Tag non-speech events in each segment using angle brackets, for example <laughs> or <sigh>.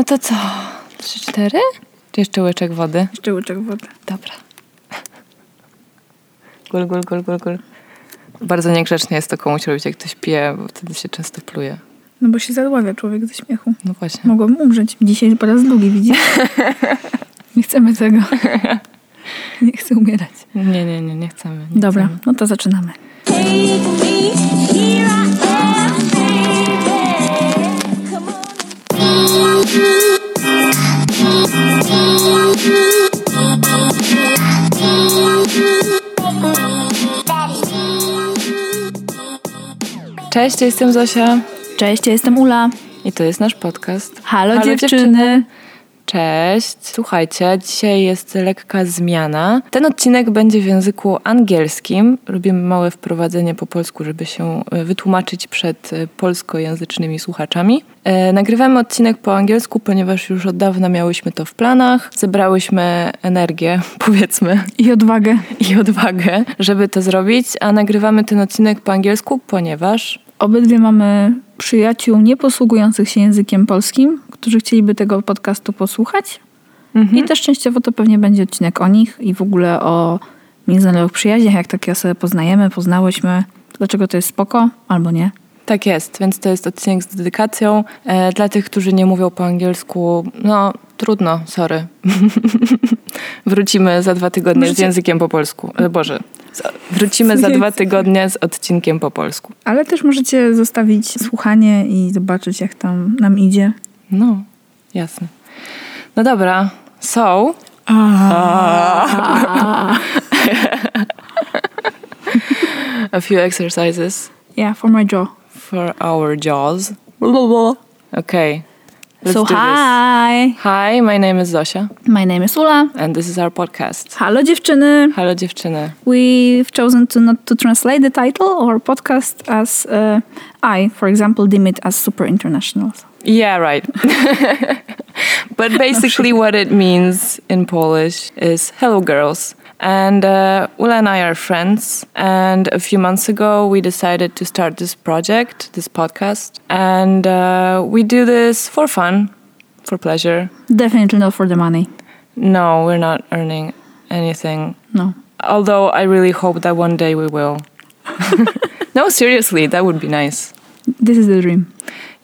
No to co? Trzy, cztery? Jeszcze łyczek wody? Jeszcze łyczek wody. Dobra. Gul, gul, gul, gul, gul. Bardzo niegrzecznie jest to komuś robić, jak ktoś pije, bo wtedy się często pluje. No bo się zadławia człowiek ze śmiechu. No właśnie. Mogłabym umrzeć. Dzisiaj po raz drugi, widzisz? <laughs> Nie chcemy tego. <laughs> Nie chcę umierać. Nie, nie, nie, nie chcemy. Nie Dobra, Chcemy. no to zaczynamy. Take me, Cześć, jestem Zosia Cześć, ja jestem Ula. i to jest nasz podcast. Halo, dziewczyny. Cześć. Słuchajcie, dzisiaj jest lekka zmiana. Ten odcinek będzie w języku angielskim. Robimy małe wprowadzenie po polsku, żeby się e, wytłumaczyć przed e, polskojęzycznymi słuchaczami. E, nagrywamy odcinek po angielsku, ponieważ już od dawna miałyśmy to w planach. Zebrałyśmy energię, <laughs> powiedzmy, I odwagę. i odwagę, żeby to zrobić, a nagrywamy ten odcinek po angielsku, ponieważ Obydwie mamy przyjaciół nieposługujących się językiem polskim, którzy chcieliby tego podcastu posłuchać. I też częściowo to pewnie będzie odcinek o nich i w ogóle o międzynarodowych przyjaźniach, jak takie osoby poznajemy, poznałyśmy, dlaczego to jest spoko albo nie. Tak jest, więc to jest odcinek z dedykacją. E, dla tych, którzy nie mówią po angielsku, no trudno, sorry. <laughs> Wrócimy za dwa tygodnie z Możecie- językiem po polsku. E, Boże, z, wrócimy za <laughs> dwa tygodnie z odcinkiem po polsku. Ale też możecie zostawić słuchanie i zobaczyć, jak tam nam idzie. No, jasne. No dobra, so... <laughs> A few exercises Yeah, for my jaw. for our jaws. Okay. Let's so hi! Hi, my name is Zosia. My name is Ula. And this is our podcast. Hello dziewczyny! Halo dziewczyny. We've chosen to not to translate the title or podcast as uh, I, for example, deem it as super international. Yeah, right. <laughs> but basically, what it means in Polish is hello, girls. And uh, Ula and I are friends. And a few months ago, we decided to start this project, this podcast. And uh, we do this for fun, for pleasure. Definitely not for the money. No, we're not earning anything. No. Although I really hope that one day we will. <laughs> no, seriously, that would be nice. This is the dream.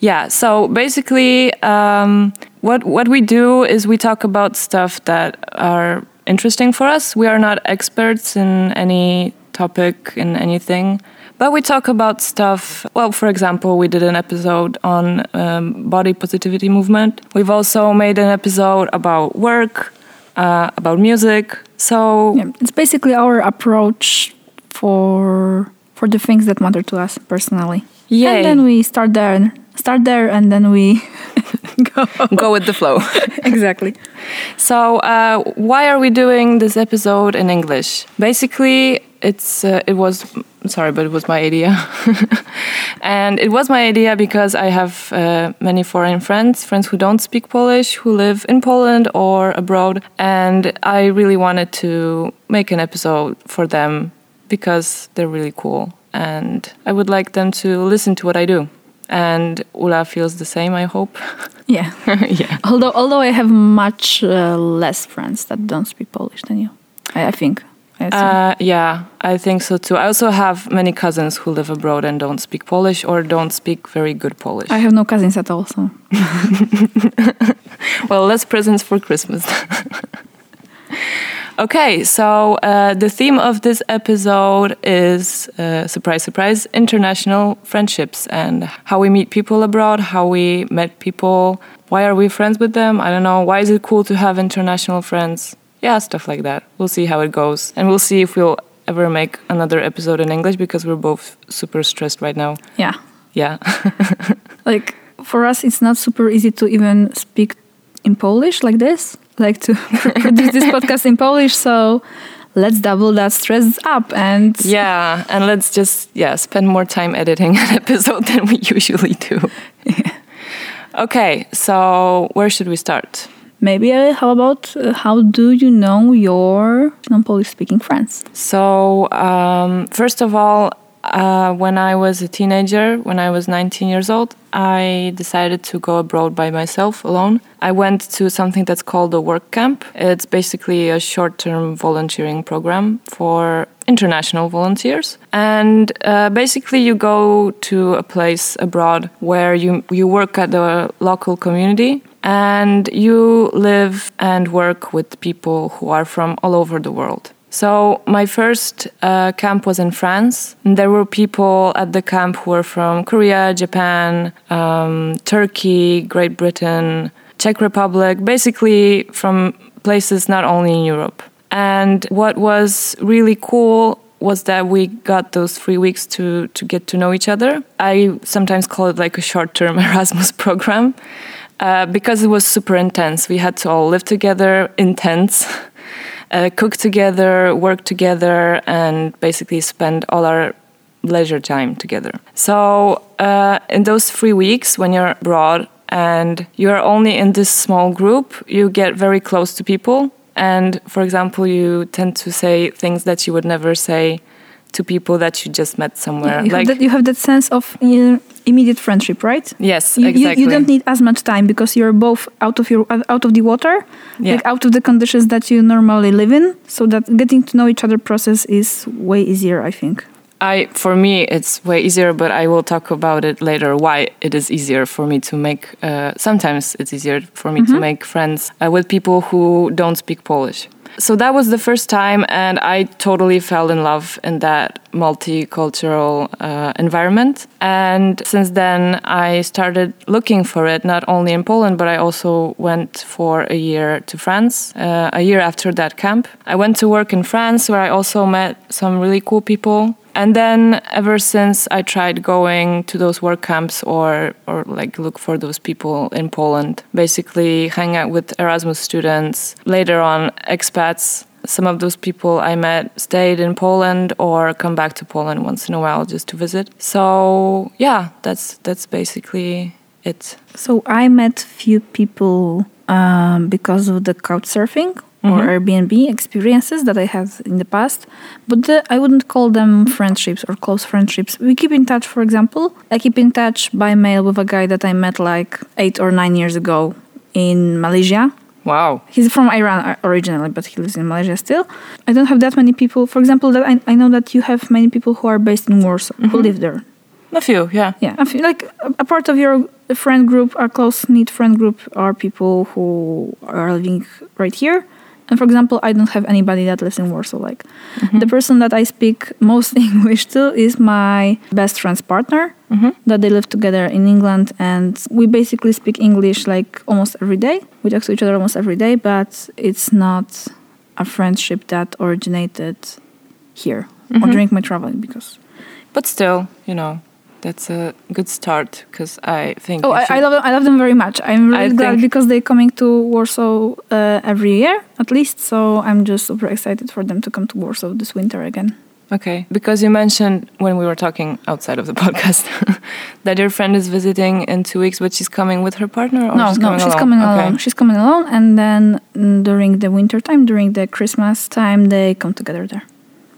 Yeah. So basically, um, what what we do is we talk about stuff that are interesting for us. We are not experts in any topic in anything, but we talk about stuff. Well, for example, we did an episode on um, body positivity movement. We've also made an episode about work, uh, about music. So Yeah, it's basically our approach for for the things that matter to us personally. Yay. And then we start there, start there, and then we <laughs> go. go with the flow. <laughs> exactly. So, uh, why are we doing this episode in English? Basically, it's uh, it was sorry, but it was my idea, <laughs> and it was my idea because I have uh, many foreign friends, friends who don't speak Polish, who live in Poland or abroad, and I really wanted to make an episode for them because they're really cool, and I would like them to listen to what I do. And Ula feels the same, I hope. <laughs> Yeah. <laughs> yeah. Although although I have much uh, less friends that don't speak Polish than you, I, I think. I. Uh, yeah, I think so too. I also have many cousins who live abroad and don't speak Polish or don't speak very good Polish. I have no cousins at all, so <laughs> well, less presents for Christmas. Okay, so uh, the theme of this episode is uh, surprise, surprise international friendships and how we meet people abroad, how we met people, why are we friends with them? I don't know. Why is it cool to have international friends? Yeah, stuff like that. We'll see how it goes. And we'll see if we'll ever make another episode in English because we're both super stressed right now. yeah. Yeah. <laughs> Like for us, it's not super easy to even speak in Polish like this, like to <laughs> produce this podcast in Polish. So let's double that stress up and Yeah, and let's just yeah spend more time editing an episode than we usually do. <laughs> Okay, so where should we start? maybe uh, how about uh, how do you know your non-Polish speaking friends? So um, first of all, uh, when I was a teenager, when I was 19 years old, I decided to go abroad by myself alone. I went to something that's called a work camp. It's basically a short term volunteering program for international volunteers. And uh, basically, you go to a place abroad where you, you work at the local community and you live and work with people who are from all over the world. So my first uh, camp was in France. And there were people at the camp who were from Korea, Japan, um, Turkey, Great Britain, Czech Republic, basically from places not only in Europe. And what was really cool was that we got those three weeks to to get to know each other. I sometimes call it like a short-term <laughs> Erasmus program uh, because it was super intense. We had to all live together in tents. <laughs> uh, cook together, work together, and basically spend all our leisure time together. So, uh, in those three weeks, when you're abroad and you're only in this small group, you get very close to people. And for example, you tend to say things that you would never say to people that you just met somewhere. you, have that, you have that sense of uh, immediate friendship, right? yes, You, you- exactly. you don't need as much time because you're both out of your out of the water, Yeah. like out of the conditions that you normally live in. So that getting to know each other process is way easier, I think. I for me it's way easier, but I will talk about it later. Why it is easier for me to make. Uh, sometimes it's easier for me to make friends uh, with people who don't speak Polish. So that was the first time, and I totally fell in love in that multicultural uh, environment. And since then, I started looking for it not only in Poland, but I also went for a year to France. Uh, a year after that camp, I went to work in France, where I also met some really cool people. And then ever since I tried going to those work camps or or like look for those people in Poland, basically hang out with Erasmus students, later on expats. Some of those people I met stayed in Poland or come back to Poland once in a while just to visit. So yeah, that's that's basically it. So I met few people um, because of the couch surfing or mm-hmm. Airbnb experiences that I had in the past, but the, I wouldn't call them friendships or close friendships. We keep in touch, for example. I keep in touch by mail with a guy that I met like eight or nine years ago in Malaysia. Wow. He's from Iran originally, but he lives in Malaysia still. I don't have that many people. For example, that I, I know that you have many people who are based in Warsaw who mm-hmm. live there. A few, yeah. Yeah, I feel like a, a part of your friend group, our close knit friend group, are people who are living right here. And for example, I don't have anybody that lives in Warsaw. Like mm-hmm. the person that I speak most <laughs> English to is my best friend's partner. Mm-hmm. That they live together in England, and we basically speak English like almost every day. We talk to each other almost every day, but it's not a friendship that originated here or mm-hmm. during my traveling because But still, you know, that's a good start because I think. Oh, I, I love them. I love them very much. I'm really I glad because they're coming to Warsaw uh, every year at least. So I'm just super excited for them to come to Warsaw this winter again. Okay, because you mentioned when we were talking outside of the <laughs> podcast <laughs> that your friend is visiting in two weeks, but she's coming with her partner. Or no, she's no, coming she's alone? coming Okay. alone. She's coming alone, and then mm, during the winter time, during the Christmas time, they come together there.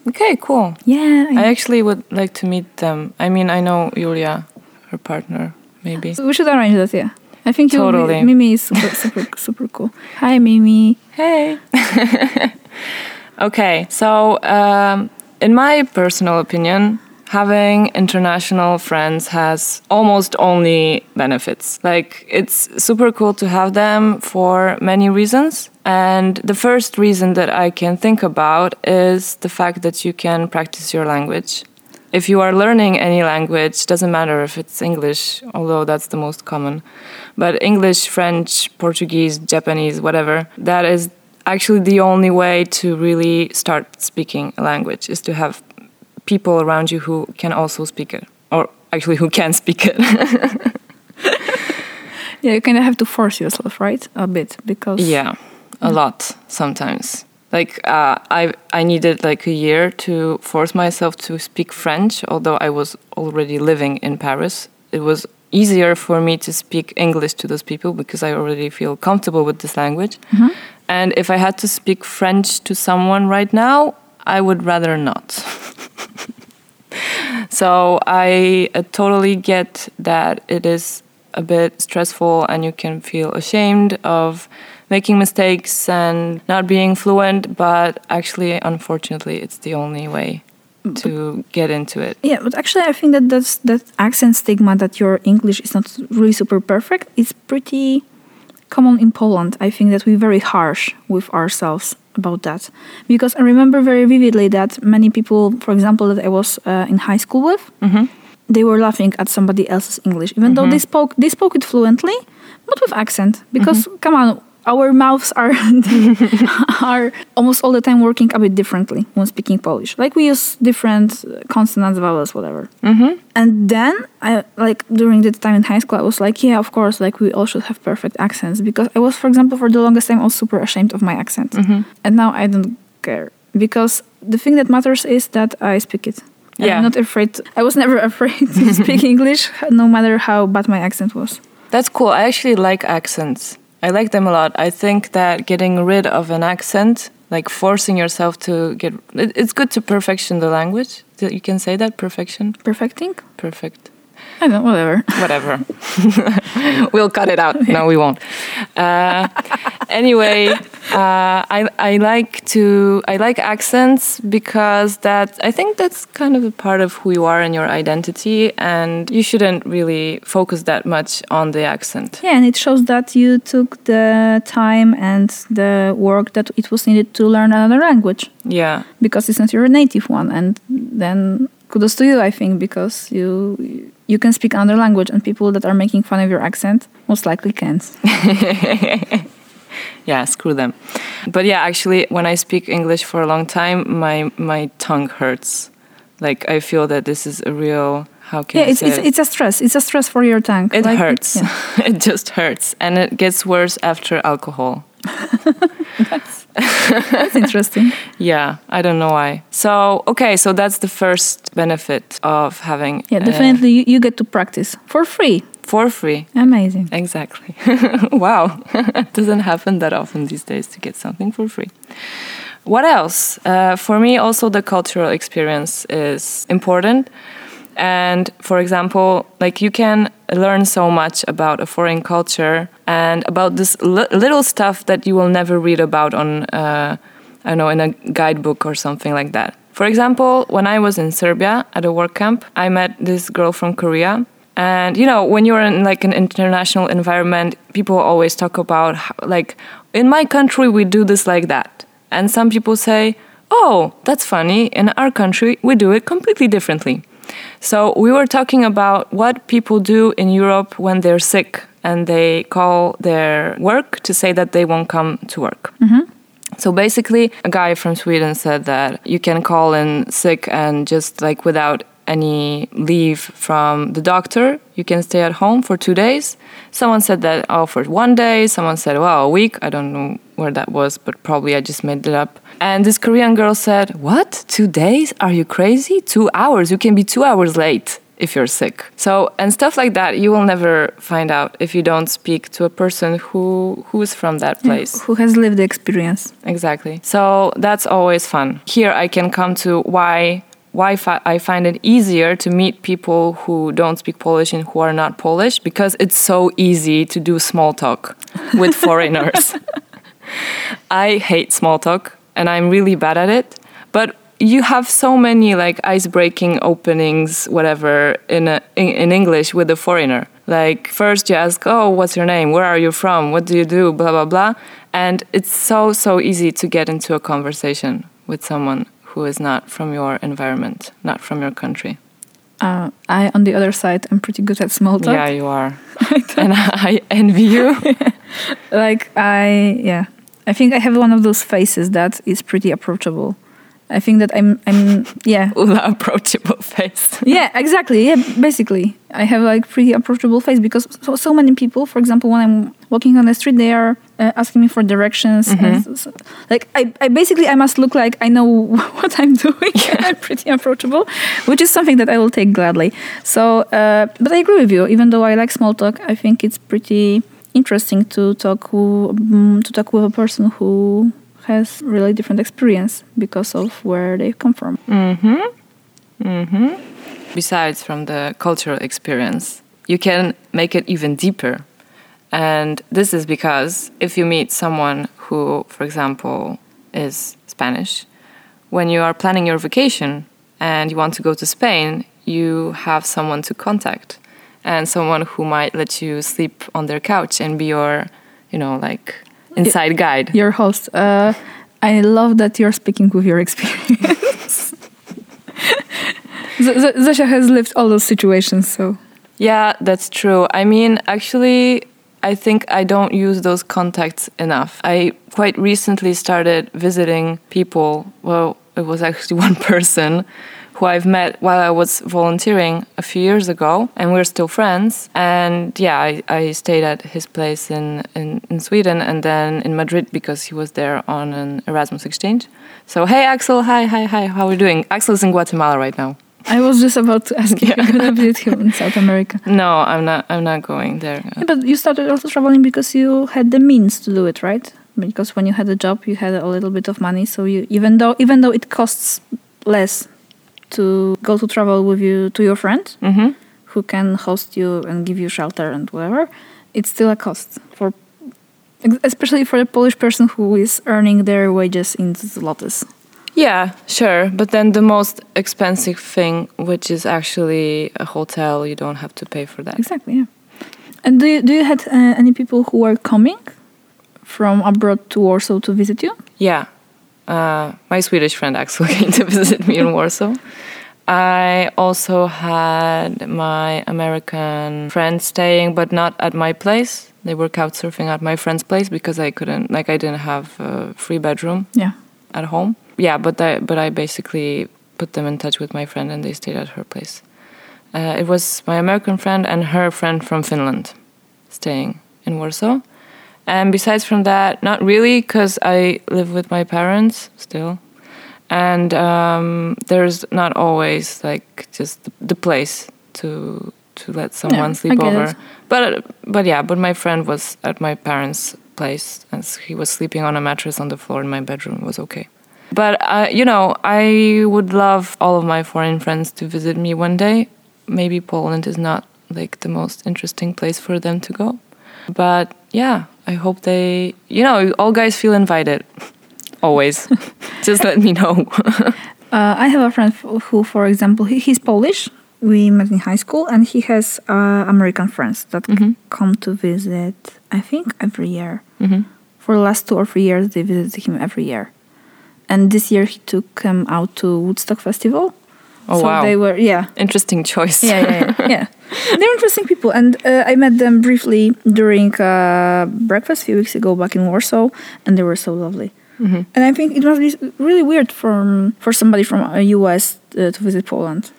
Okay, cool. Yeah, I actually would like to meet them. I mean, I know Julia, her partner, maybe. we should arrange that. Yeah, I think you'll be- Totally. Mimi is super, super, <laughs> super cool. Hi, Mimi. Hey. <laughs> okay, so um, in my personal opinion, having international friends has almost only benefits. Like, it's super cool to have them for many reasons. And the first reason that I can think about is the fact that you can practice your language. If you are learning any language, doesn't matter if it's English, although that's the most common, but English, French, Portuguese, Japanese, whatever, that is actually the only way to really start speaking a language is to have people around you who can also speak it, or actually who can speak it. <laughs> Yeah, you kind of have to force yourself, right? A bit because yeah, a lot sometimes. Like uh, I, I needed like a year to force myself to speak French, although I was already living in Paris. It was easier for me to speak English to those people because I already feel comfortable with this language. And if I had to speak French to someone right now, I would rather not. So I uh, totally get that it is a bit stressful and you can feel ashamed of making mistakes and not being fluent, but actually, unfortunately, it's the only way to get into it. Yeah, but actually, I think that that's, that accent stigma that your English is not really super perfect is pretty common in Poland. I think that we're very harsh with ourselves about that because I remember very vividly that many people, for example, that I was uh, in high school with, mm-hmm. they were laughing at somebody else's English, even though they mm-hmm. spoke they spoke it fluently, but with accent. Because mm-hmm. come on, our mouths are <laughs> are almost all the time working a bit differently when speaking Polish. Like we use different consonants, vowels, whatever. Mm-hmm. And then I like during the time in high school, I was like, yeah, of course, like we all should have perfect accents because I was, for example, for the longest time, I was super ashamed of my accent, and now I don't care because the thing that matters is that I speak it. Yeah. I'm not afraid. I was never <laughs> afraid to speak <laughs> English, no matter how bad my accent was. That's cool. I actually like accents. I like them a lot. I think that getting rid of an accent, like forcing yourself to get, it, it's good to perfection the language. You can say that perfection, Perfecting? perfect, I don't know, whatever. whatever. <laughs> we'll cut it out. No, we won't. Uh, anyway, uh, I I like to I like accents because that I think that's kind of a part of who you are and your identity, and you shouldn't really focus that much on the accent. Yeah, and it shows that you took the time and the work that it was needed to learn another language Yeah. because it's not your native one. And then kudos to you, I think, because you you can speak another language, and people that are making fun of your accent most likely can't. <laughs> yeah screw them but yeah actually when i speak english for a long time my my tongue hurts like i feel that this is a real how can Yeah, I it's, say it's it? it's a stress. It's a stress for your tongue. it Like, hurts yeah. <laughs> it just hurts and it gets worse after alcohol <laughs> That's interesting. yeah i don't know why so okay so that's the first benefit of having Yeah, definitely you, you get to practice for free. for free Amazing. Exactly. <laughs> wow. it <laughs> doesn't happen that often these days to get something for free. What else? Uh, for me, also, the cultural experience is important. And for example, like you can learn so much about a foreign culture and about this li- little stuff that you will never read about on, uh, I don't know, in a guidebook or something like that. For example, when I was in Serbia at a work camp, I met this girl from Korea. And you know, when you're in like an international environment, people always talk about how, like in my country we do this like that. And some people say, "Oh, that's funny. In our country we do it completely differently." So we were talking about what people do in Europe when they're sick and they call their work to say that they won't come to work. Mm-hmm. So basically, a guy from Sweden said that you can call in sick and just like without any leave from the doctor, you can stay at home for two days. Someone said that, oh, for one day. Someone said, well, a week. I don't know where that was, but probably I just made it up. And this Korean girl said, what? Two days? Are you crazy? Two hours? You can be two hours late if you're sick. So, and stuff like that, you will never find out if you don't speak to a person who who is from that place. Who has lived the experience? Exactly. So that's always fun. Here I can come to why why fi- I find it easier to meet people who don't speak Polish and who are not Polish because it's so easy to do small talk with foreigners. <laughs> I hate small talk and I'm really bad at it, but you have so many like ice-breaking openings whatever in, a, in in English with a foreigner. Like first you ask, "Oh, what's your name? Where are you from? What do you do?" blah blah blah. And it's so so easy to get into a conversation with someone who is not from your environment, not from your country. Uh, I, on the other side, I'm pretty good at small talk. Yeah, you are. <laughs> and I envy you. <laughs> like I yeah I think I have one of those faces that is pretty approachable. I think that I'm I'm yeah. <laughs> Ula approachable face. <laughs> yeah exactly. Yeah basically. I have like pretty approachable face because so, so many people for example when I'm walking on the street they are uh, asking me for directions. And so, so- like I, I basically I must look like I know <laughs> what I'm doing. I'm pretty approachable which is something that I will take gladly. So uh, but I agree with you. Even though I like small talk I think it's pretty interesting to talk um, to talk with a person who has really different experience because of where they come from. besides from the cultural experience, you can make it even deeper. And this is because if you meet someone who, for example, is Spanish, when you are planning your vacation and you want to go to Spain, you have someone to contact and someone who might let you sleep on their couch and be your, you know, like inside guide. Your host. Uh, I love that you're speaking with your experience. <laughs> Z- Z- has lived all those situations, so Yeah, that's true. I mean, actually, I think I don't use those contacts enough. I quite recently started visiting people. Well, it was actually <laughs> one person who I've met while I was volunteering a few years ago, and we're still friends. And yeah, I, I stayed at his place in, in, in Sweden and then in Madrid because he was there on an Erasmus exchange. So, hey, Axel, hi, hi, hi, how are you doing? Axel's in Guatemala right now. I was just about to ask you, you're gonna visit him in South America. <laughs> No, I'm not. I'm not going there. Yeah, but you started also traveling because you had the means to do it, right? Because when you had a job, you had a little bit of money. So you, even though even though it costs less to go to travel with you to your friend, hmm who can host you and give you shelter and whatever, it's still a cost for, especially for a Polish person who is earning their wages in zlotys. Yeah, sure. But then the most expensive thing, which is actually a hotel, you don't have to pay for that. Exactly. Yeah. And do you, do you had uh, any people who were coming from abroad to Warsaw to visit you? Yeah. Uh, my Swedish friend Axel <laughs> came to visit me in Warsaw. I also had my American friend staying, but not at my place. They were couch surfing at my friend's place because I couldn't, like, I didn't have a free bedroom Yeah. at home. Yeah, but I, but I basically put them in touch with my friend and they stayed at her place. Uh, it was my American friend and her friend from Finland staying in Warsaw. And besides from that, not really, because I live with my parents still. And um, there's not always like just the, the place to to let someone I sleep over. But but yeah, but my friend was at my parents' place and he was sleeping on a mattress on the floor in my bedroom. It was okay. But uh, you know, I would love all of my foreign friends to visit me one day. Maybe Poland is not like the most interesting place for them to go. But yeah, I hope they, you know, all guys feel invited. <laughs> Always. <laughs> Just let me know. <laughs> Uh, I have a friend who, for example, he, he's Polish. We met in high school, and he has uh, American friends that c- come to visit. I think every year. hmm For the last two or three years, they visit him every year. And this year, he took them out to Woodstock Festival. Oh, so wow. they were yeah Interesting choice. yeah yeah yeah, yeah. <laughs> they're interesting people and uh, i met them briefly during uh, breakfast a few weeks ago back in warsaw and they were so lovely Mhm. and i think it must be really weird for for somebody from us uh, to visit poland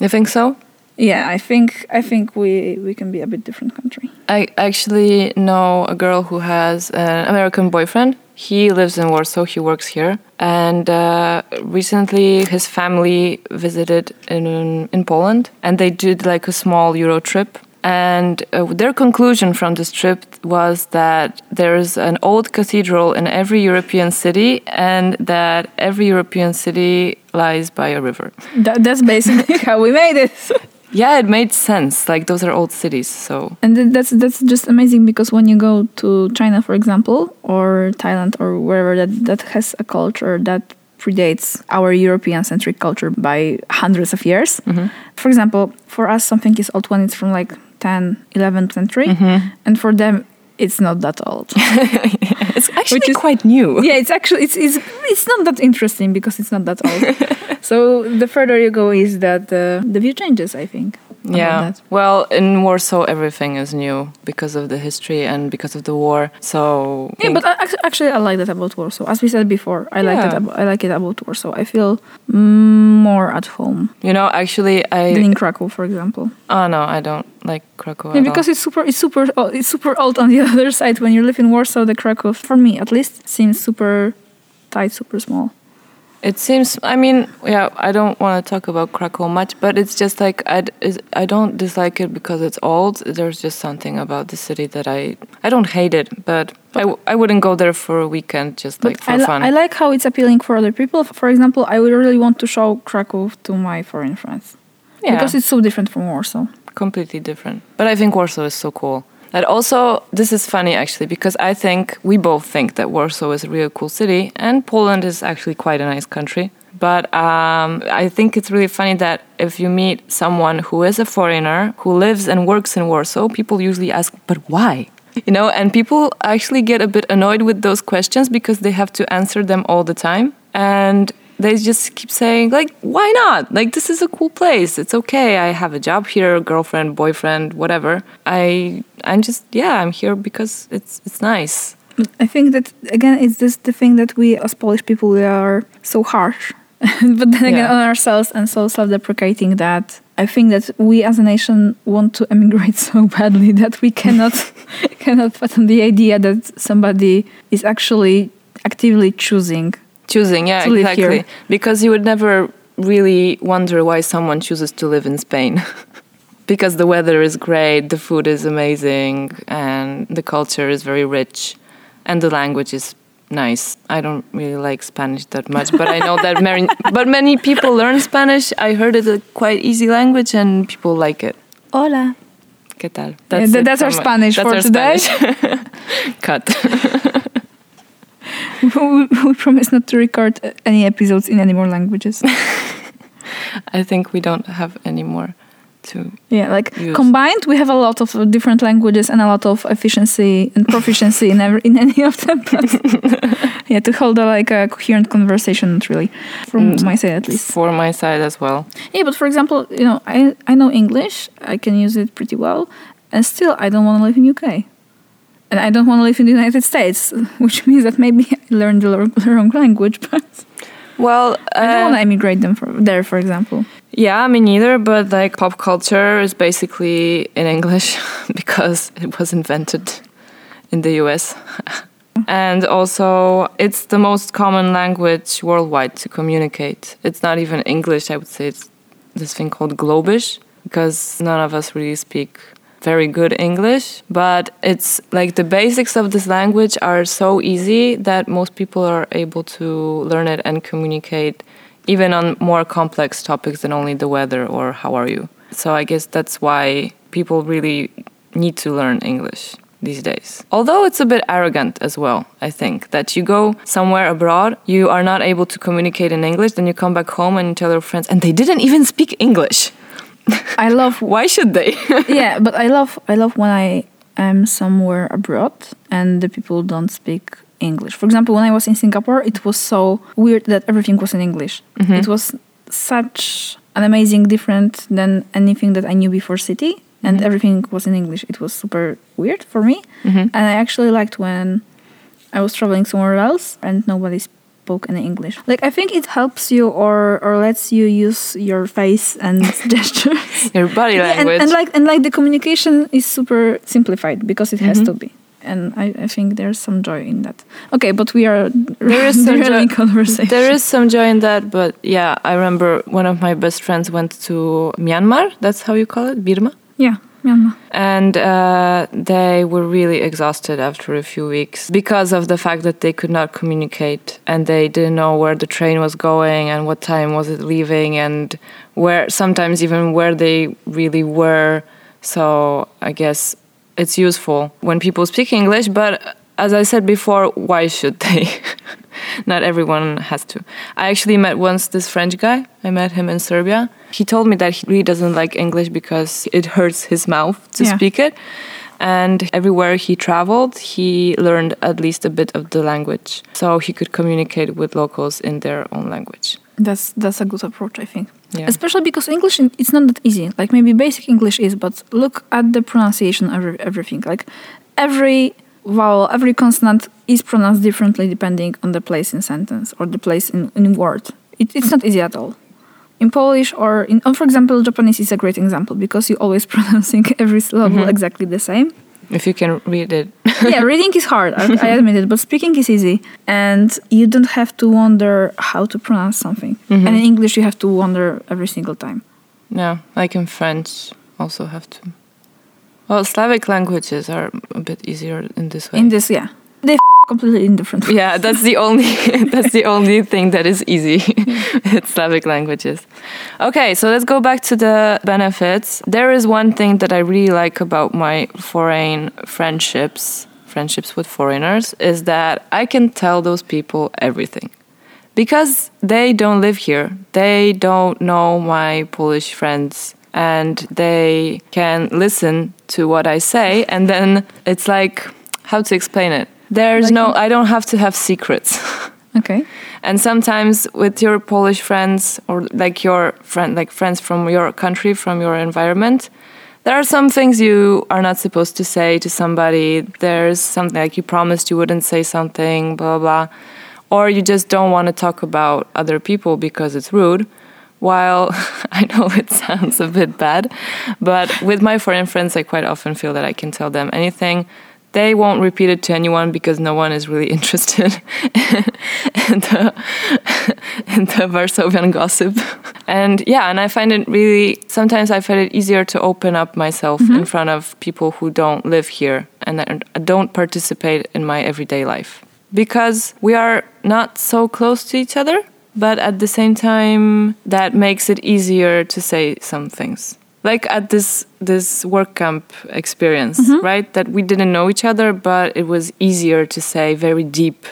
You think so? Yeah i think i think we we can be a bit different country I actually know a girl who has an American boyfriend. He lives in Warsaw, he works here. And uh, recently his family visited in, in Poland and they did like a small Euro trip. And uh, their conclusion from this trip was that there's an old cathedral in every European city and that every European city lies by a river. that, that's basically <laughs> how we made it <laughs> Yeah, it made sense. Like those are old cities, so And that's that's just amazing because when you go to China, for example, or Thailand or wherever that that has a culture that predates our European-centric culture by hundreds of years. Mm-hmm. For example, for us, something is old when it's from like 10, 11th century, mm-hmm. and for them, it's not that old. <laughs> it's actually Which is- quite new. yeah, it's actually it's, it's it's not that interesting because it's not that old. <laughs> so the further you go, is that uh, the view changes. I think. Yeah. Well, in Warsaw, everything is new because of the history and because of the war. So Yeah, but I, actually, I like that about Warsaw. As we said before, I like it. Ab- I like it about Warsaw. I feel more at home you know, actually, I in Krakow, for example. oh no, I don't like Krakow. Yeah, because all. it's super, it's super, o- it's super old on the <laughs> other side. When you live in Warsaw, the Krakow, for me at least, seems super tight, super small. It seems. I mean, yeah, I don't want to talk about Krakow much, but it's just like I I don't dislike it because it's old. There's just something about the city that I I don't hate it, but I, w- I wouldn't go there for a weekend just like for I, li- fun. I like how it's appealing for other people. For example, I would really want to show Krakow to my foreign friends. Yeah. Because it's so different from Warsaw. completely different. But I think Warsaw is so cool. That also, this is funny actually, because I think we both think that Warsaw is a really cool city, and Poland is actually quite a nice country. But um, I think it's really funny that if you meet someone who is a foreigner who lives and works in Warsaw, people usually ask, "But why?" You know, and people actually get a bit annoyed with those questions because they have to answer them all the time, and they just keep saying like why not? Like this is a cool place. It's okay. I have a job here girlfriend boyfriend whatever. I i'm just yeah i'm here because it's it's nice I think that again, it's this the thing that we as Polish people we are so harsh, <laughs> but then again Yeah. on ourselves and so self-deprecating that I think that we as a nation want to emigrate <laughs> so badly that we cannot <laughs> cannot fathom the idea that somebody is actually actively choosing. choosing yeah exactly here. because you would never really wonder why someone chooses to live in spain because the weather is great the food is amazing and the culture is very rich and the language is nice i don't really like spanish that much but i know that many <laughs> but many people learn spanish i heard it's a quite easy language and people like it Hola. ¿Qué tal? Yeah, that's our Spanish that's for our today. Spanish. <laughs> <laughs> Cut. we, we promise not to record any episodes in any more languages. I think we don't have any more to. Yeah, like Use. combined, we have a lot of uh, different languages and a lot of efficiency and proficiency in every, in <laughs> any of them. But <laughs> yeah, to hold a, like a coherent conversation, not really, from Mm. my side at least. For my side as well. Yeah, but for example, you know, I I know English, I can use it pretty well, and still I don't want to live in UK, and I don't want to live in the United States, <laughs> which means that maybe I learned the wrong- language, but Well, I don't uh, want to emigrate them for, there, for example. Yeah, me neither. But like pop culture is basically in English <laughs> because it was invented in the US. <laughs> And also, it's the most common language worldwide to communicate. It's not even English, I would say it's this thing called Globish, because none of us really speak very good English. But it's like the basics of this language are so easy that most people are able to learn it and communicate even on more complex topics than only the weather or how are you. So I guess that's why people really need to learn English these days. Although it's a bit arrogant as well, I think, that you go somewhere abroad, you are not able to communicate in English, then you come back home and you tell your friends, and they didn't even speak English. <laughs> I love <laughs> Why should they? <laughs> yeah, but I love I love when I am somewhere abroad and the people don't speak English. For example, when I was in Singapore, it was so weird that everything was in English. Mm-hmm. It was such an amazing different than anything that I knew before city and mm-hmm. everything was in English. It was super weird for me. Mm-hmm. And I actually liked when I was traveling somewhere else and nobody spoke any English. Like I think it helps you or or lets you use your face and <laughs> gestures. your body Yeah, and, language. and like and like the communication is super simplified because it has to be and I, I think there's some joy in that okay but we are <laughs> There is some joy- conversation There is some joy in that, but yeah, I remember one of my best friends went to Myanmar. That's how you call it, Burma. yeah Myanmar. And uh, they were really exhausted after a few weeks because of the fact that they could not communicate and they didn't know where the train was going and what time was it leaving and where sometimes even where they really were. So I guess it's useful when people speak English, but as I said before, why should they? <laughs> Not everyone has to. I actually met once this French guy. I met him in Serbia. He told me that he really doesn't like English because it hurts his mouth to Yeah. speak it. And everywhere he traveled, he learned at least a bit of the language. So he could communicate with locals in their own language. that's that's a good approach I think Yeah. especially because English it's not that easy. Like maybe basic English is but look at the pronunciation of everything. Like every vowel every consonant is pronounced differently depending on the place in sentence or the place in, in word. It, it's not easy at all. In Polish or in, oh, for example, Japanese is a great example because you're always <laughs> pronouncing every syllable mm-hmm. exactly the same. If you can read it. <laughs> yeah, reading is hard. I, I admit it, but speaking is easy, and you don't have to wonder how to pronounce something. And mm-hmm. in English, you have to wonder every single time. yeah, like in French, also have to. Well, Slavic languages are a bit easier in this way. In this, yeah, they completely indifferent. Yeah, that's the only <laughs> that's the only thing that is easy <laughs> with Slavic languages. Okay, so let's go back to the benefits. There is one thing that I really like about my foreign friendships, friendships with foreigners, is that I can tell those people everything. Because they don't live here. They don't know my Polish friends and they can listen to what I say and then it's like how to explain it? There's Like- no I don't have to have secrets. <laughs> Okay. And sometimes with your Polish friends or like your friend like friends from your country, from your environment, there are some things you are not supposed to say to somebody. There's something like you promised you wouldn't say something, blah blah blah. Or you just don't want to talk about other people because it's rude. While <laughs> I know it sounds a bit bad, but with my foreign friends, I quite often feel that I can tell them anything. They won't repeat it to anyone because no one is really <laughs> interested in the, in the Varsovian gossip. And yeah, and I find it really, sometimes I find it easier to open up myself in mm-hmm. front of people who don't live here and don't participate in my everyday life. Because we are not so close to each other, but at the same time, that makes it easier to say some things. Like at this this work camp experience, mm-hmm. right? That we didn't know each other, but it was easier to say very deep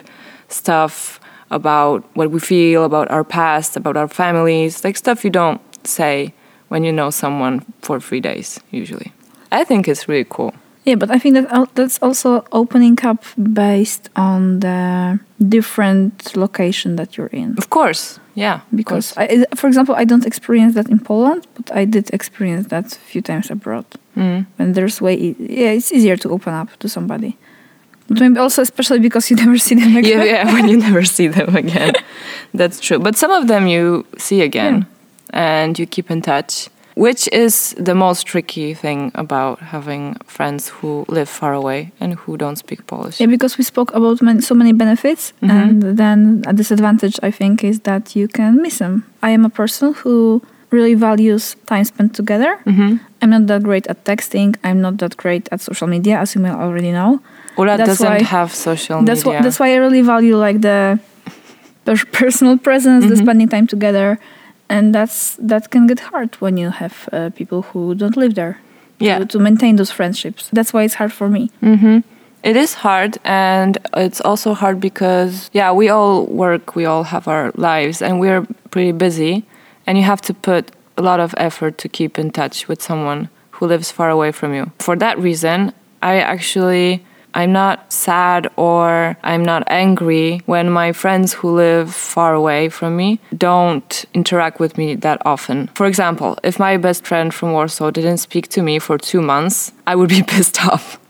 stuff about what we feel, about our past, about our families, like stuff you don't say when you know someone for three days, usually. I think it's really cool. Yeah, but I think that that's also opening up based on the different location that you're in. Of course, yeah. Because, course. I, for example, I don't experience that in Poland, but I did experience that a few times abroad. Mm. When there's way, e- yeah, it's easier to open up to somebody. But maybe also, especially because you <laughs> never see them again. yeah, yeah, when you <laughs> never see them again. That's true. But some of them you see again and you keep in touch, which is the most tricky thing about having friends who live far away and who don't speak Polish. Yeah, because we spoke about many, so many benefits, mm-hmm. and then a disadvantage I think is that you can miss them. I am a person who really values time spent together. Mm-hmm. I'm not that great at texting. I'm not that great at social media, as you may already know. Ura That's doesn't why- have social That's media. why that's why I really value like the <laughs> personal presence, the mm-hmm. spending time together, and that's that can get hard when you have uh, people who don't live there. Yeah. To, to maintain those friendships. That's why it's hard for me. hmm It is hard, and it's also hard because, yeah, we all work, we all have our lives, and we're pretty busy, and you have to put a lot of effort to keep in touch with someone who lives far away from you. For that reason, I actually. I'm not sad or I'm not angry when my friends who live far away from me don't interact with me that often. For example, if my best friend from Warsaw didn't speak to me for two months, I would be <laughs> pissed off.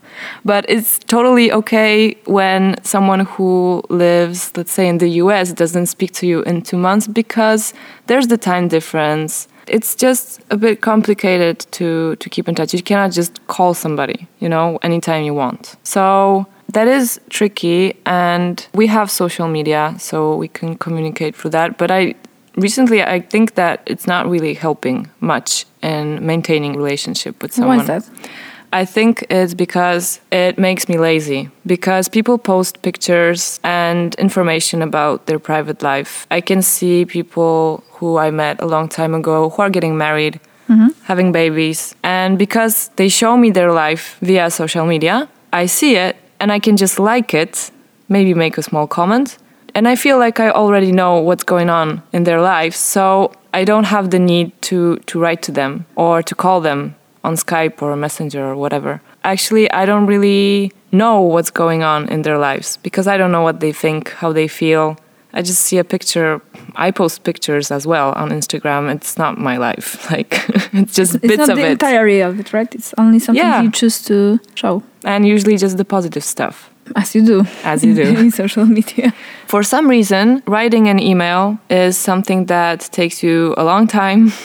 But it's totally okay when someone who lives, let's say, in the US doesn't speak to you in two months because there's the time difference. It's just a bit complicated to, to keep in touch. You cannot just call somebody, you know, anytime you want. So that is tricky. And we have social media, so we can communicate through that. But I recently, I think that it's not really helping much in maintaining relationship with someone. Why is that? I think it's because it makes me lazy. Because people post pictures and information about their private life. I can see people who I met a long time ago who are getting married, mm-hmm. having babies. And because they show me their life via social media, I see it and I can just like it, maybe make a small comment. And I feel like I already know what's going on in their lives. So I don't have the need to, to write to them or to call them on Skype or Messenger or whatever. Actually, I don't really know what's going on in their lives because I don't know what they think, how they feel. I just see a picture. I post pictures as well on Instagram. It's not my life. <laughs> Like it's just It's bits not of the it. entirety of it, right? It's only something Yeah. you choose to show, and usually just the positive stuff, as you do. as you <laughs> do. in social media. For some reason, writing an email is something that takes you a long time. <laughs>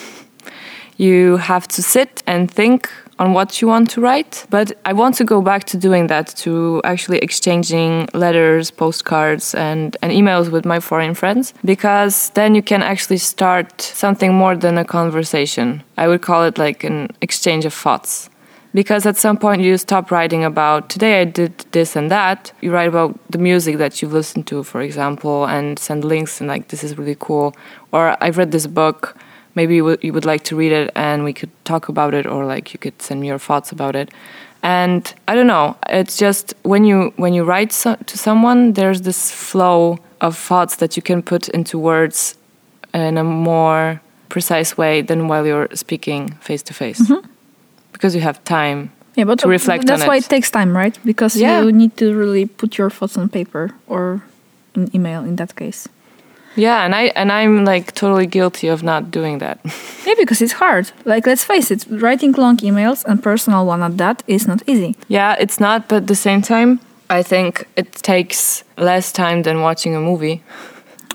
You have to sit and think on what you want to write. But I want to go back to doing that, to actually exchanging letters, postcards, and, and emails with my foreign friends, because then you can actually start something more than a conversation. I would call it like an exchange of thoughts. Because at some point you stop writing about today I did this and that. You write about the music that you've listened to, for example, and send links and like this is really cool. Or I've read this book. Maybe you would, you would like to read it and we could talk about it, or like you could send me your thoughts about it. And I don't know. It's just when you when you write so, to someone, there's this flow of thoughts that you can put into words in a more precise way than while you're speaking face to face, mm-hmm. because you have time Yeah, but to reflect that's why it. it takes time, right? Because Yeah. you need to really put your thoughts on paper or in email in that case. Yeah, and I and I'm like totally guilty of not doing that. <laughs> Yeah, because it's hard. Like, let's face it, writing long emails and personal one at that is not easy. yeah, it's not, but at the same time, I think it takes less time than watching a movie.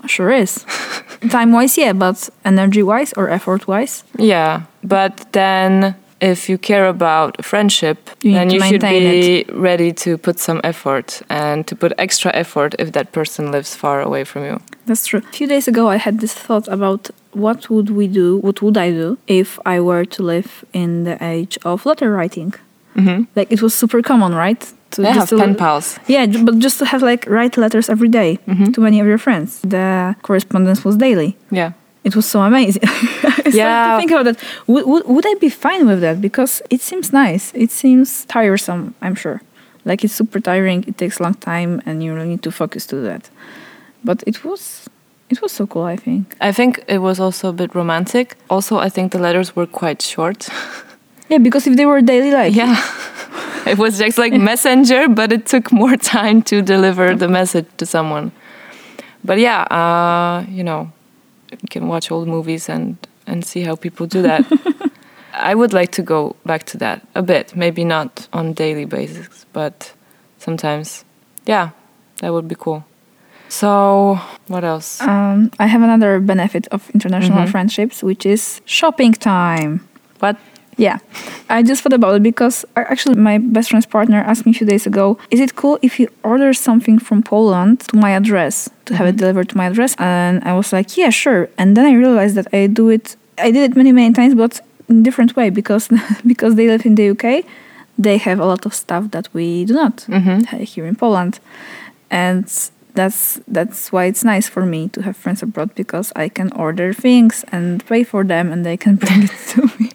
Sure is. <laughs> Time wise, yeah, but energy wise or effort wise, Yeah, but then if you care about friendship, You then you should be ready to put some effort and to put extra effort if that person lives far away from you. that's true. A few days ago, I had this thought about what would we do, what would I do if I were to live in the age of letter writing? Mm-hmm. Like, it was super common, right? To I have to- pen pals. Yeah, but just to have like write letters every day Mhm. to many of your friends. The correspondence was daily. Yeah. It was so amazing. <laughs> Yeah. to think about that. Would, would, would I be fine with that? Because it seems nice. It seems tiresome, I'm sure. Like it's super tiring. It takes a long time, and you really need to focus to that. But it was, it was so cool. I think. I think it was also a bit romantic. Also, I think the letters were quite short. <laughs> Yeah, because if they were daily, like yeah. <laughs> It was just like messenger, but it took more time to deliver the message to someone. But yeah, uh, you know, can watch old movies and and see how people do that. <laughs> I would like to go back to that a bit, maybe not on daily basis, but sometimes. Yeah, that would be cool. So, what else? um, I have another benefit of international Mhm. friendships, which is shopping time. What? Yeah, I just thought about it because uh, actually my best friend's partner asked me a few days ago, "Is it cool if you order something from Poland to my address to have it delivered to my address?" And I was like, "Yeah, sure." And then I realized that I do it. I did it many many times, but in different way because <laughs> because they live in the UK, they have a lot of stuff that we do not Mhm. have here in Poland, and that's that's why it's nice for me to have friends abroad because I can order things and pay for them and they can <laughs> bring it to me.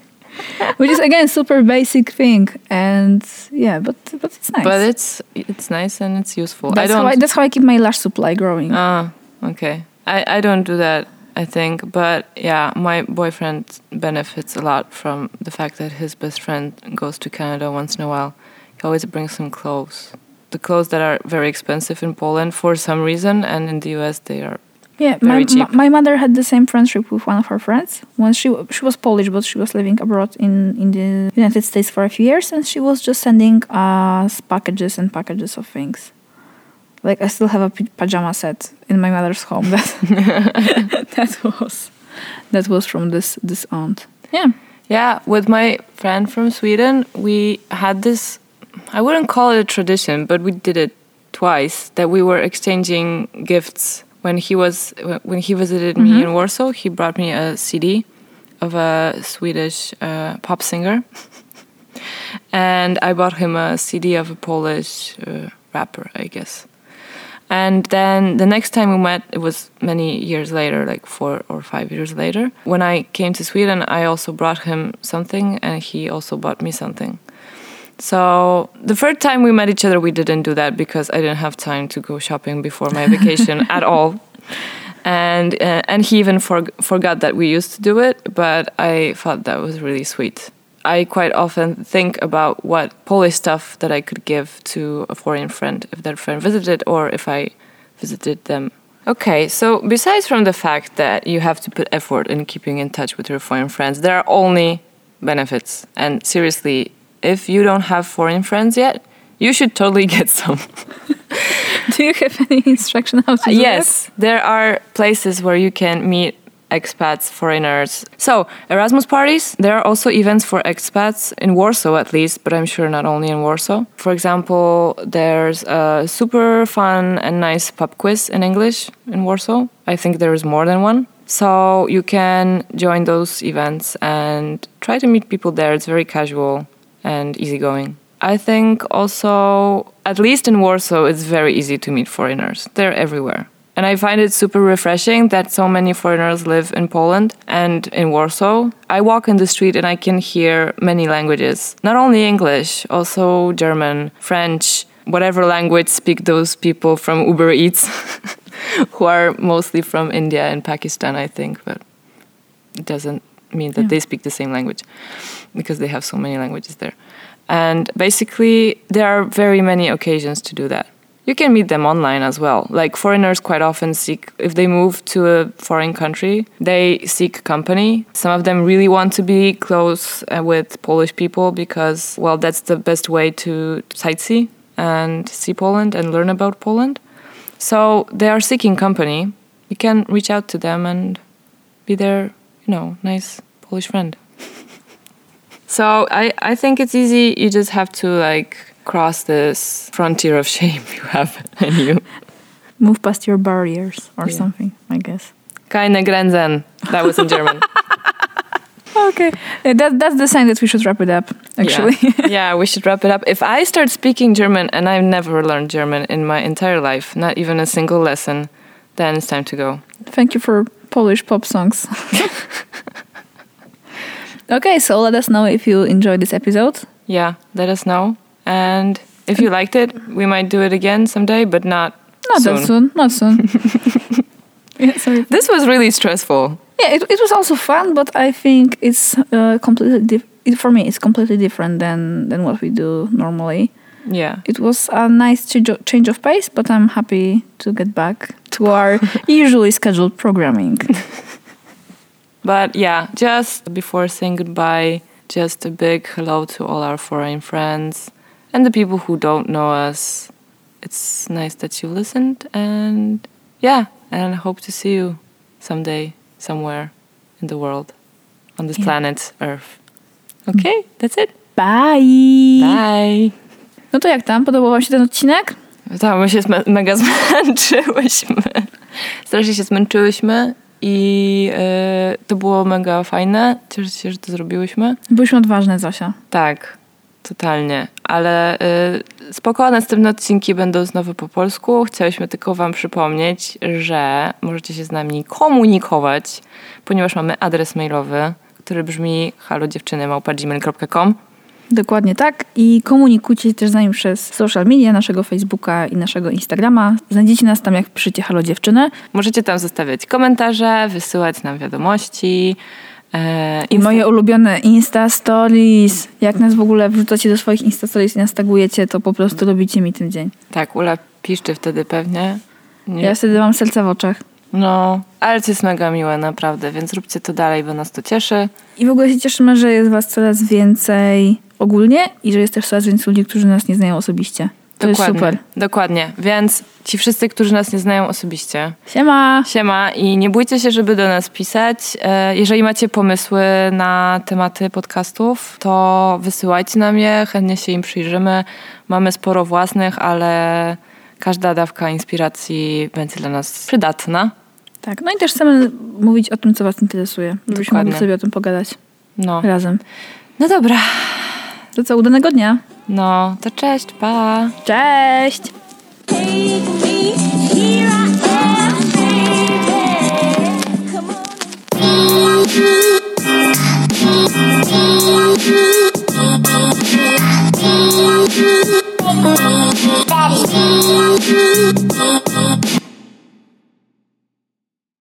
Which is again super basic thing and yeah, but but it's nice. But it's it's nice and it's useful. I that's don't. how I, that's how I keep my lash supply growing. Ah, okay. I, I don't do that, I think. But yeah, my boyfriend benefits a lot from the fact that his best friend goes to Canada once in a while. He always brings some clothes. The clothes that are very expensive in Poland for some reason, and in the US they are. Yeah, very my, cheap. my mother had the same friendship with one of her friends. When she she was Polish, but she was living abroad in in the United States for a few years, and she was just sending us packages and packages of things. Like I still have a p- pajama set in my mother's home. <laughs> That <laughs> that was that was from this this aunt. Yeah. Yeah, with my friend from Sweden, we had this. I wouldn't call it a tradition, but we did it twice. That we were exchanging gifts when he was when he visited me in Warsaw. He brought me a CD of a Swedish uh, pop singer, <laughs> and I bought him a CD of a Polish uh, rapper, I guess. And then the next time we met, it was many years later, like four or five years later. When I came to Sweden, I also brought him something, and he also bought me something. So the third time we met each other, we didn't do that because I didn't have time to go shopping before my vacation <laughs> at all. And uh, and he even for, forgot that we used to do it, but I thought that was really sweet. I quite often think about what Polish stuff that I could give to a foreign friend if that friend visited or if I visited them. Okay, so besides from the fact that you have to put effort in keeping in touch with your foreign friends, there are only benefits. And seriously, if you don't have foreign friends yet, you should totally get <laughs> some. <laughs> Do you have any instruction how to do yes, there are places where you can meet expats, foreigners. So, Erasmus parties, there are also events for expats in Warsaw at least, but I'm sure not only in Warsaw. For example, there's a super fun and nice pub quiz in English in Warsaw. I think there is more than one. So, you can join those events and try to meet people there. It's very casual and easygoing. I think also, at least in Warsaw, it's very easy to meet foreigners. They're everywhere. And I find it super refreshing that so many foreigners live in Poland and in Warsaw. I walk in the street and I can hear many languages, not only English, also German, French, whatever language speak those people from Uber Eats, <laughs> who are mostly from India and Pakistan, I think, but it doesn't mean that Yeah. they speak the same language because they have so many languages there. And basically, there are very many occasions to do that. You can meet them online as well. Like foreigners quite often seek, if they move to a foreign country, they seek company. Some of them really want to be close uh, with Polish people because, well, that's the best way to sightsee and see Poland and learn about Poland. So they are seeking company. You can reach out to them and be their, you know, nice Polish friend. So I, I think it's easy. You just have to like cross this frontier of shame <laughs> you have in you. Move past your barriers or Yeah. something, I guess. Keine Grenzen. That was in German. <laughs> Okay. Uh, That, that's the sign that we should wrap it up, actually. Yeah. <laughs> yeah, we should wrap it up. If I start speaking German and I've never learned German in my entire life, not even a single lesson, then it's time to go. Thank you for Polish pop songs. Okay, so let us know if you enjoyed this episode. Yeah, let us know. And if you liked it, we might do it again someday, but not Not soon. that soon. Not soon. <laughs> yeah, sorry. This was really stressful. Yeah, it, it was also fun, but I think it's uh, completely it, for me. It's completely different than than what we do normally. Yeah. It was a nice of, change of pace, but I'm happy to get back to our <laughs> usually scheduled programming. <laughs> But yeah, just before saying goodbye, just a big hello to all our foreign friends and the people who don't know us. It's nice that you listened and yeah, and I hope to see you someday somewhere in the world on this Yeah. planet Earth. Mm. Okay, that's it. Bye! Bye. No to jak tam? Podobał Wam się ten odcinek? Tak, my się mega <laughs> zmęczyłyśmy. Strasznie się zmęczyłyśmy i e, to było mega fajne. Cieszę się, że to zrobiłyśmy. Byliśmy odważne, Zosia. Tak, totalnie. Ale y, spoko, następne odcinki będą znowu po polsku. Chciałyśmy tylko Wam przypomnieć, że możecie się z nami komunikować, ponieważ mamy adres mailowy, który brzmi halodziewczyny.gmail.com Dokładnie tak. I komunikujcie się też z nami przez social media, naszego Facebooka i naszego Instagrama. Znajdziecie nas tam, jak piszecie Halo Dziewczyny. Możecie tam zostawiać komentarze, wysyłać nam wiadomości. E, I moje ulubione Insta Stories. Jak nas w ogóle wrzucacie do swoich Insta Stories i nas tagujecie, to po prostu robicie mi ten dzień. Tak, Ula piszczy wtedy pewnie. Nie. Ja wtedy mam serce w oczach. No, ale to jest mega miłe, naprawdę, więc róbcie to dalej, bo nas to cieszy. I w ogóle się cieszymy, że jest was coraz więcej ogólnie i że jest też coraz więcej ludzi, którzy nas nie znają osobiście. To jest super. Dokładnie. Więc ci wszyscy, którzy nas nie znają osobiście, Siema! siema i nie bójcie się, żeby do nas pisać. E, Jeżeli macie pomysły na tematy podcastów, to wysyłajcie nam je, chętnie się im przyjrzymy. Mamy sporo własnych, ale każda dawka inspiracji będzie dla nas przydatna. Tak, no i też chcemy mówić o tym, co was interesuje. Żebyśmy Dokładnie. mogli sobie o tym pogadać No, razem. no dobra. To co, udanego dnia. No, to cześć, pa. Cześć.